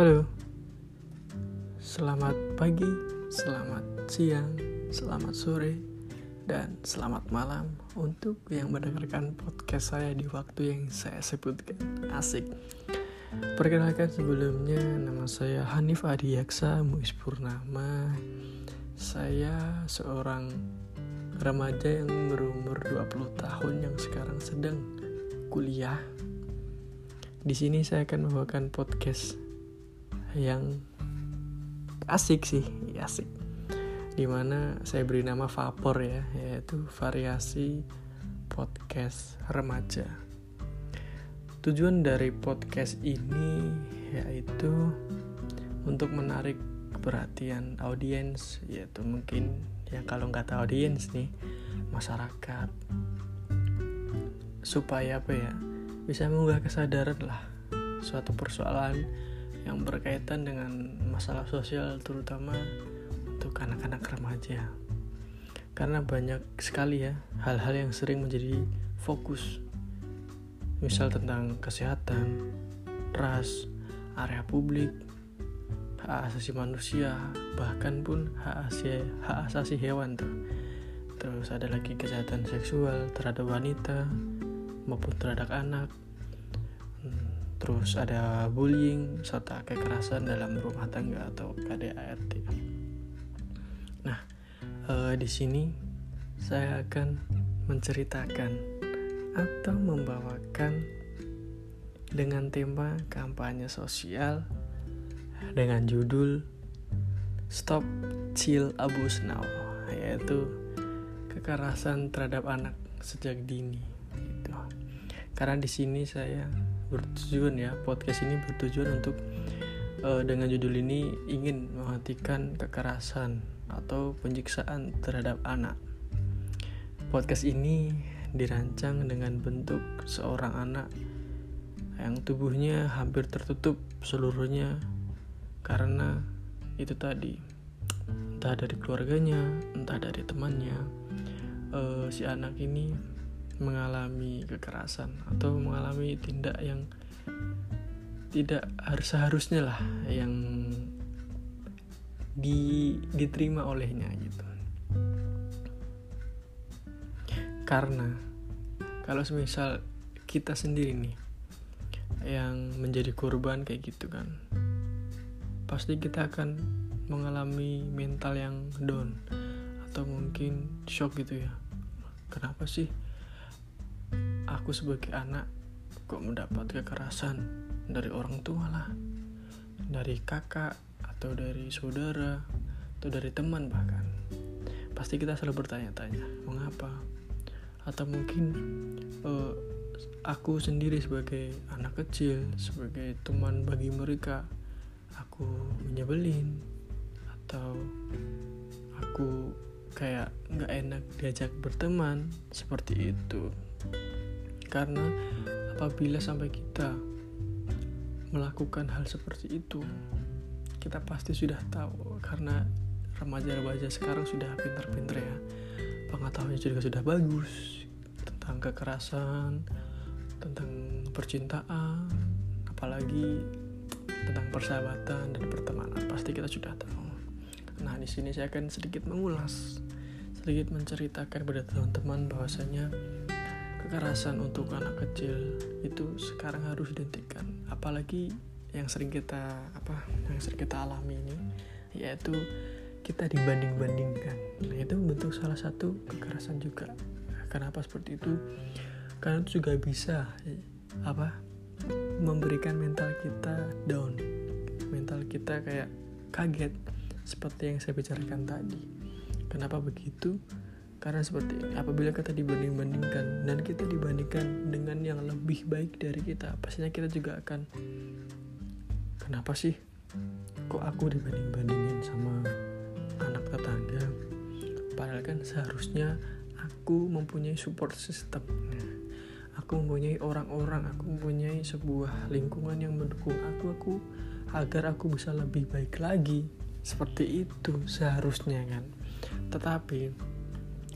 Halo, selamat pagi, selamat siang, selamat sore, dan selamat malam untuk yang mendengarkan podcast saya di waktu yang saya sebutkan. Asik. Perkenalkan sebelumnya, nama saya Hanif Adiyaksa Muiz Purnama. Saya seorang remaja yang berumur 20 tahun yang sekarang sedang kuliah. Di sini saya akan membawakan podcast yang asik sih asik. Di mana saya beri nama Vapor ya yaitu variasi podcast remaja. Tujuan dari podcast ini yaitu untuk menarik perhatian audiens yaitu mungkin yang kalau nggak tahu audiens nih masyarakat. Supaya apa ya bisa mengunggah kesadaran lah suatu persoalan yang berkaitan dengan masalah sosial terutama untuk anak-anak remaja. Karena banyak sekali ya hal-hal yang sering menjadi fokus. Misal tentang kesehatan ras area publik hak asasi manusia bahkan pun hak asasi, hak asasi hewan tuh. Terus ada lagi kesehatan seksual terhadap wanita maupun terhadap anak terus ada bullying serta kekerasan dalam rumah tangga atau KDART. Nah, eh, di sini saya akan menceritakan atau membawakan dengan tema kampanye sosial dengan judul Stop Chill Abuse Now, yaitu kekerasan terhadap anak sejak dini. Gitu. Karena di sini saya bertujuan ya podcast ini bertujuan untuk uh, dengan judul ini ingin menghentikan kekerasan atau penyiksaan terhadap anak. Podcast ini dirancang dengan bentuk seorang anak yang tubuhnya hampir tertutup seluruhnya karena itu tadi entah dari keluarganya, entah dari temannya, uh, si anak ini mengalami kekerasan atau mengalami tindak yang tidak harus seharusnya lah yang di, diterima olehnya gitu. Karena kalau semisal kita sendiri nih yang menjadi korban kayak gitu kan pasti kita akan mengalami mental yang down atau mungkin shock gitu ya. Kenapa sih aku sebagai anak kok mendapat kekerasan dari orang tua lah. Dari kakak atau dari saudara atau dari teman bahkan. Pasti kita selalu bertanya-tanya mengapa? Atau mungkin uh, aku sendiri sebagai anak kecil sebagai teman bagi mereka aku menyebelin atau aku kayak nggak enak diajak berteman seperti itu karena apabila sampai kita melakukan hal seperti itu, kita pasti sudah tahu karena remaja-remaja sekarang sudah pintar-pintar ya. Pengetahuannya juga sudah bagus tentang kekerasan, tentang percintaan, apalagi tentang persahabatan dan pertemanan. Pasti kita sudah tahu. Nah, di sini saya akan sedikit mengulas, sedikit menceritakan pada teman-teman bahwasanya kekerasan untuk anak kecil itu sekarang harus dihentikan. Apalagi yang sering kita apa yang sering kita alami ini yaitu kita dibanding-bandingkan. Nah itu bentuk salah satu kekerasan juga. Kenapa seperti itu? Karena itu juga bisa apa memberikan mental kita down. Mental kita kayak kaget seperti yang saya bicarakan tadi. Kenapa begitu karena seperti apabila kita dibanding-bandingkan dan kita dibandingkan dengan yang lebih baik dari kita, pastinya kita juga akan kenapa sih kok aku dibanding-bandingin sama anak tetangga? Padahal kan seharusnya aku mempunyai support system. Aku mempunyai orang-orang, aku mempunyai sebuah lingkungan yang mendukung aku, aku agar aku bisa lebih baik lagi. Seperti itu seharusnya kan. Tetapi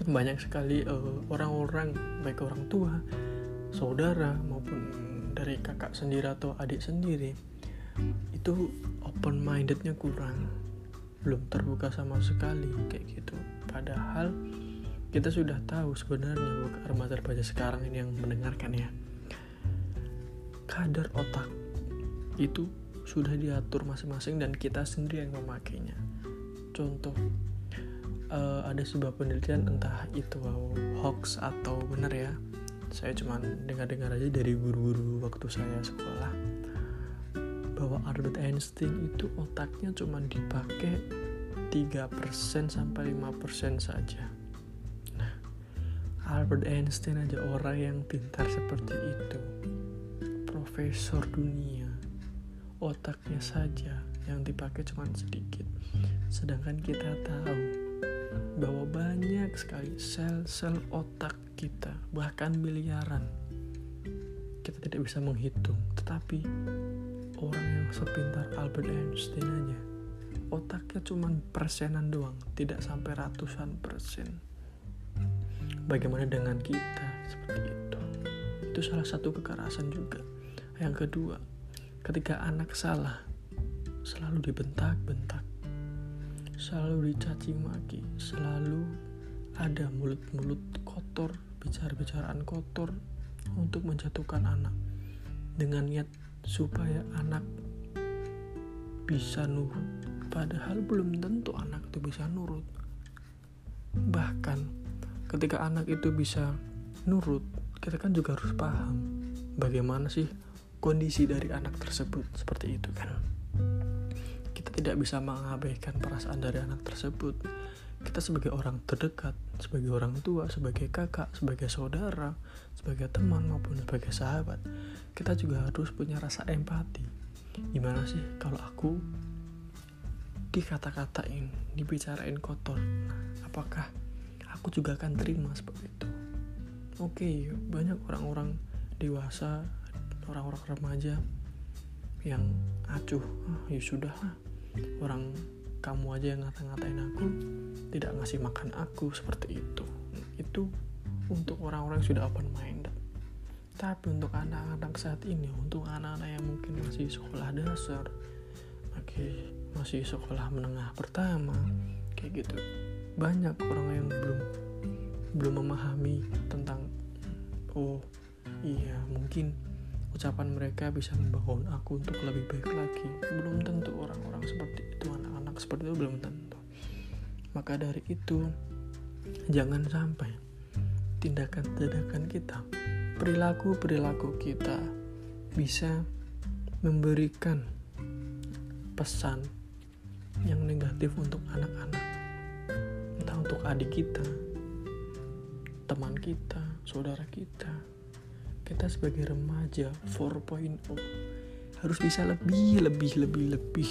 banyak sekali eh, orang-orang uh, baik orang tua, saudara maupun dari kakak sendiri atau adik sendiri itu open mindednya kurang. Belum terbuka sama sekali kayak gitu. Padahal kita sudah tahu sebenarnya remaja remaja sekarang ini yang mendengarkan ya. Kadar otak itu sudah diatur masing-masing dan kita sendiri yang memakainya. Contoh uh, ada sebuah penelitian entah itu hoax atau benar ya saya cuma dengar-dengar aja dari guru-guru waktu saya sekolah bahwa Albert Einstein itu otaknya cuma dipakai 3% sampai 5% saja. Nah, Albert Einstein aja orang yang pintar seperti itu. Profesor dunia. Otaknya saja yang dipakai cuma sedikit. Sedangkan kita tahu bahwa banyak sekali sel-sel otak kita, bahkan miliaran. Kita tidak bisa menghitung, tetapi orang yang sepintar Albert Einstein aja otaknya cuma persenan doang tidak sampai ratusan persen. Bagaimana dengan kita? Seperti itu. Itu salah satu kekerasan juga. Yang kedua ketika anak salah selalu dibentak-bentak selalu dicaci maki selalu ada mulut-mulut kotor bicara-bicaraan kotor untuk menjatuhkan anak. Dengan niat supaya anak bisa nurut padahal belum tentu anak itu bisa nurut. Bahkan ketika anak itu bisa nurut kita kan juga harus paham bagaimana sih kondisi dari anak tersebut seperti itu kan tidak bisa mengabaikan perasaan dari anak tersebut kita sebagai orang terdekat, sebagai orang tua, sebagai kakak, sebagai saudara, sebagai teman maupun sebagai sahabat, kita juga harus punya rasa empati. Gimana sih kalau aku dikata-katain, dibicarain kotor, apakah aku juga akan terima seperti itu? Oke, banyak orang-orang dewasa, orang-orang remaja yang acuh, ah, ya sudah orang kamu aja yang ngata-ngatain aku tidak ngasih makan aku seperti itu. Itu untuk orang-orang yang sudah open minded tapi untuk anak-anak saat ini untuk anak-anak yang mungkin masih sekolah dasar masih masih sekolah menengah pertama kayak gitu banyak orang yang belum belum memahami tentang oh iya mungkin ucapan mereka bisa membangun aku untuk lebih baik lagi. Belum tentu orang-orang seperti itu anak-anak seperti itu belum tentu. Maka dari itu jangan sampai tindakan-tindakan kita perilaku-perilaku kita bisa memberikan pesan yang negatif untuk anak-anak. Entah untuk adik kita teman kita saudara kita kita sebagai remaja 4.0 harus bisa lebih lebih lebih lebih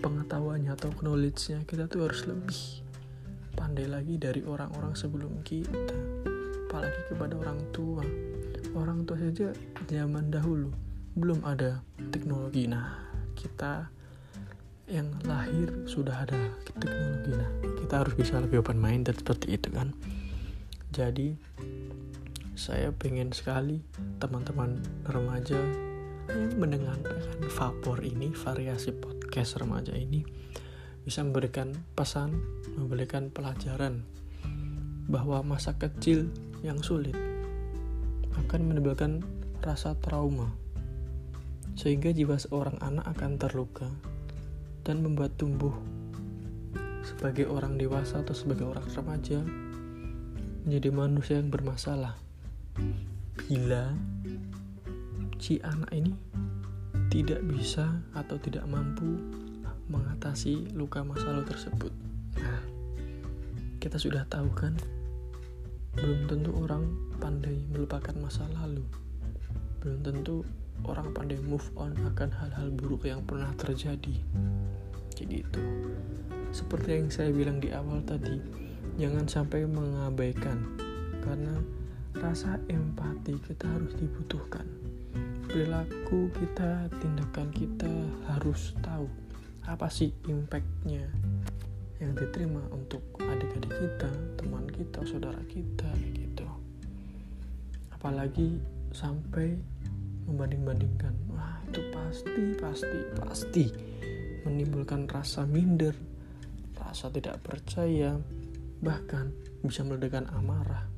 pengetahuannya atau knowledge-nya. Kita tuh harus lebih pandai lagi dari orang-orang sebelum kita. Apalagi kepada orang tua. Orang tua saja zaman dahulu belum ada teknologi. Nah kita yang lahir sudah ada teknologi. Nah kita harus bisa lebih open minded seperti itu kan. Jadi saya pengen sekali teman-teman remaja yang mendengarkan vapor ini, variasi podcast remaja ini bisa memberikan pesan, memberikan pelajaran bahwa masa kecil yang sulit akan menimbulkan rasa trauma. Sehingga jiwa seorang anak akan terluka dan membuat tumbuh sebagai orang dewasa atau sebagai orang remaja menjadi manusia yang bermasalah bila si anak ini tidak bisa atau tidak mampu mengatasi luka masa lalu tersebut. Nah, kita sudah tahu kan, belum tentu orang pandai melupakan masa lalu. Belum tentu orang pandai move on akan hal-hal buruk yang pernah terjadi. Jadi itu. Seperti yang saya bilang di awal tadi, jangan sampai mengabaikan karena rasa empati kita harus dibutuhkan. Perilaku kita tindakan kita harus tahu apa sih impactnya yang diterima untuk adik-adik kita teman kita saudara kita gitu. Apalagi sampai membanding-bandingkan wah itu pasti pasti pasti menimbulkan rasa minder rasa tidak percaya bahkan bisa meledakkan amarah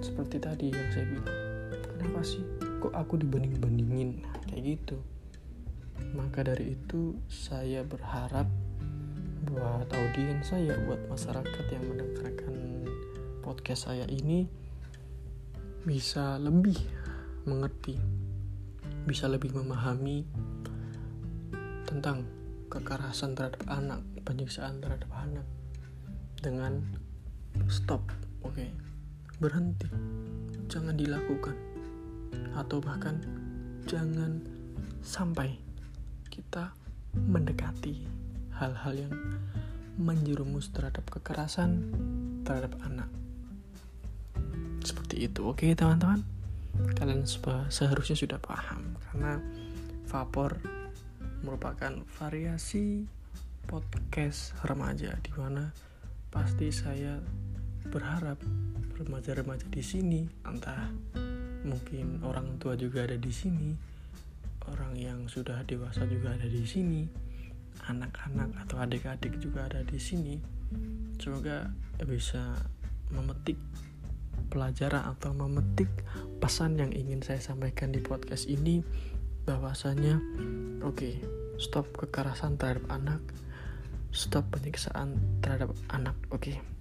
seperti tadi yang saya bilang. Kenapa sih kok aku dibanding-bandingin? Kayak gitu. Maka dari itu saya berharap buat audiens saya buat masyarakat yang mendengarkan podcast saya ini bisa lebih mengerti bisa lebih memahami tentang kekerasan terhadap anak penyiksaan terhadap anak dengan stop oke? okay? Berhenti. Jangan dilakukan. Atau bahkan jangan sampai kita mendekati hal-hal yang menjerumus terhadap kekerasan terhadap anak. Seperti itu. Oke teman-teman. Kalian seharusnya sudah paham. Karena vapor merupakan variasi podcast remaja di mana pasti saya berharap remaja-remaja di sini entah mungkin orang tua juga ada di sini orang yang sudah dewasa juga ada di sini anak-anak atau adik-adik juga ada di sini. Semoga bisa memetik pelajaran atau memetik pesan yang ingin saya sampaikan di podcast ini. Bahwasanya oke okay, stop kekerasan terhadap anak stop penyiksaan terhadap anak oke. okay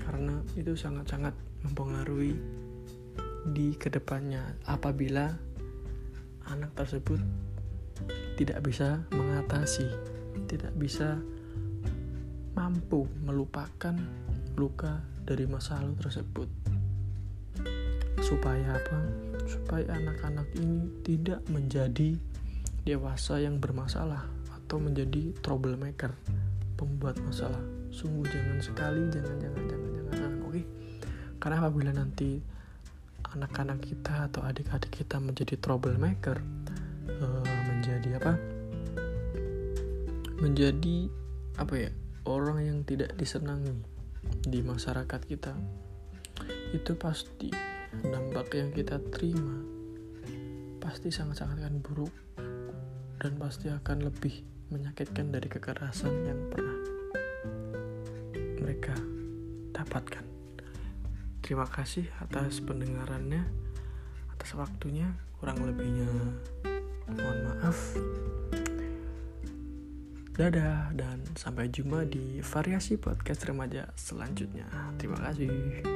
karena itu sangat-sangat mempengaruhi di ke depannya apabila anak tersebut tidak bisa mengatasi, tidak bisa mampu melupakan luka dari masa lalu tersebut. Supaya apa? Supaya anak-anak ini tidak menjadi dewasa yang bermasalah atau menjadi troublemaker, pembuat masalah sungguh jangan sekali jangan jangan jangan? Karena apabila nanti anak-anak kita atau adik-adik kita menjadi troublemaker uh, menjadi apa menjadi apa ya orang yang tidak disenangi di masyarakat kita itu pasti dampak yang kita terima pasti sangat-sangat akan buruk dan pasti akan lebih menyakitkan dari kekerasan yang pernah mereka dapatkan. Terima kasih atas pendengarannya, atas waktunya. Kurang lebihnya, mohon maaf. Dadah, dan sampai jumpa di variasi podcast remaja selanjutnya. Terima kasih.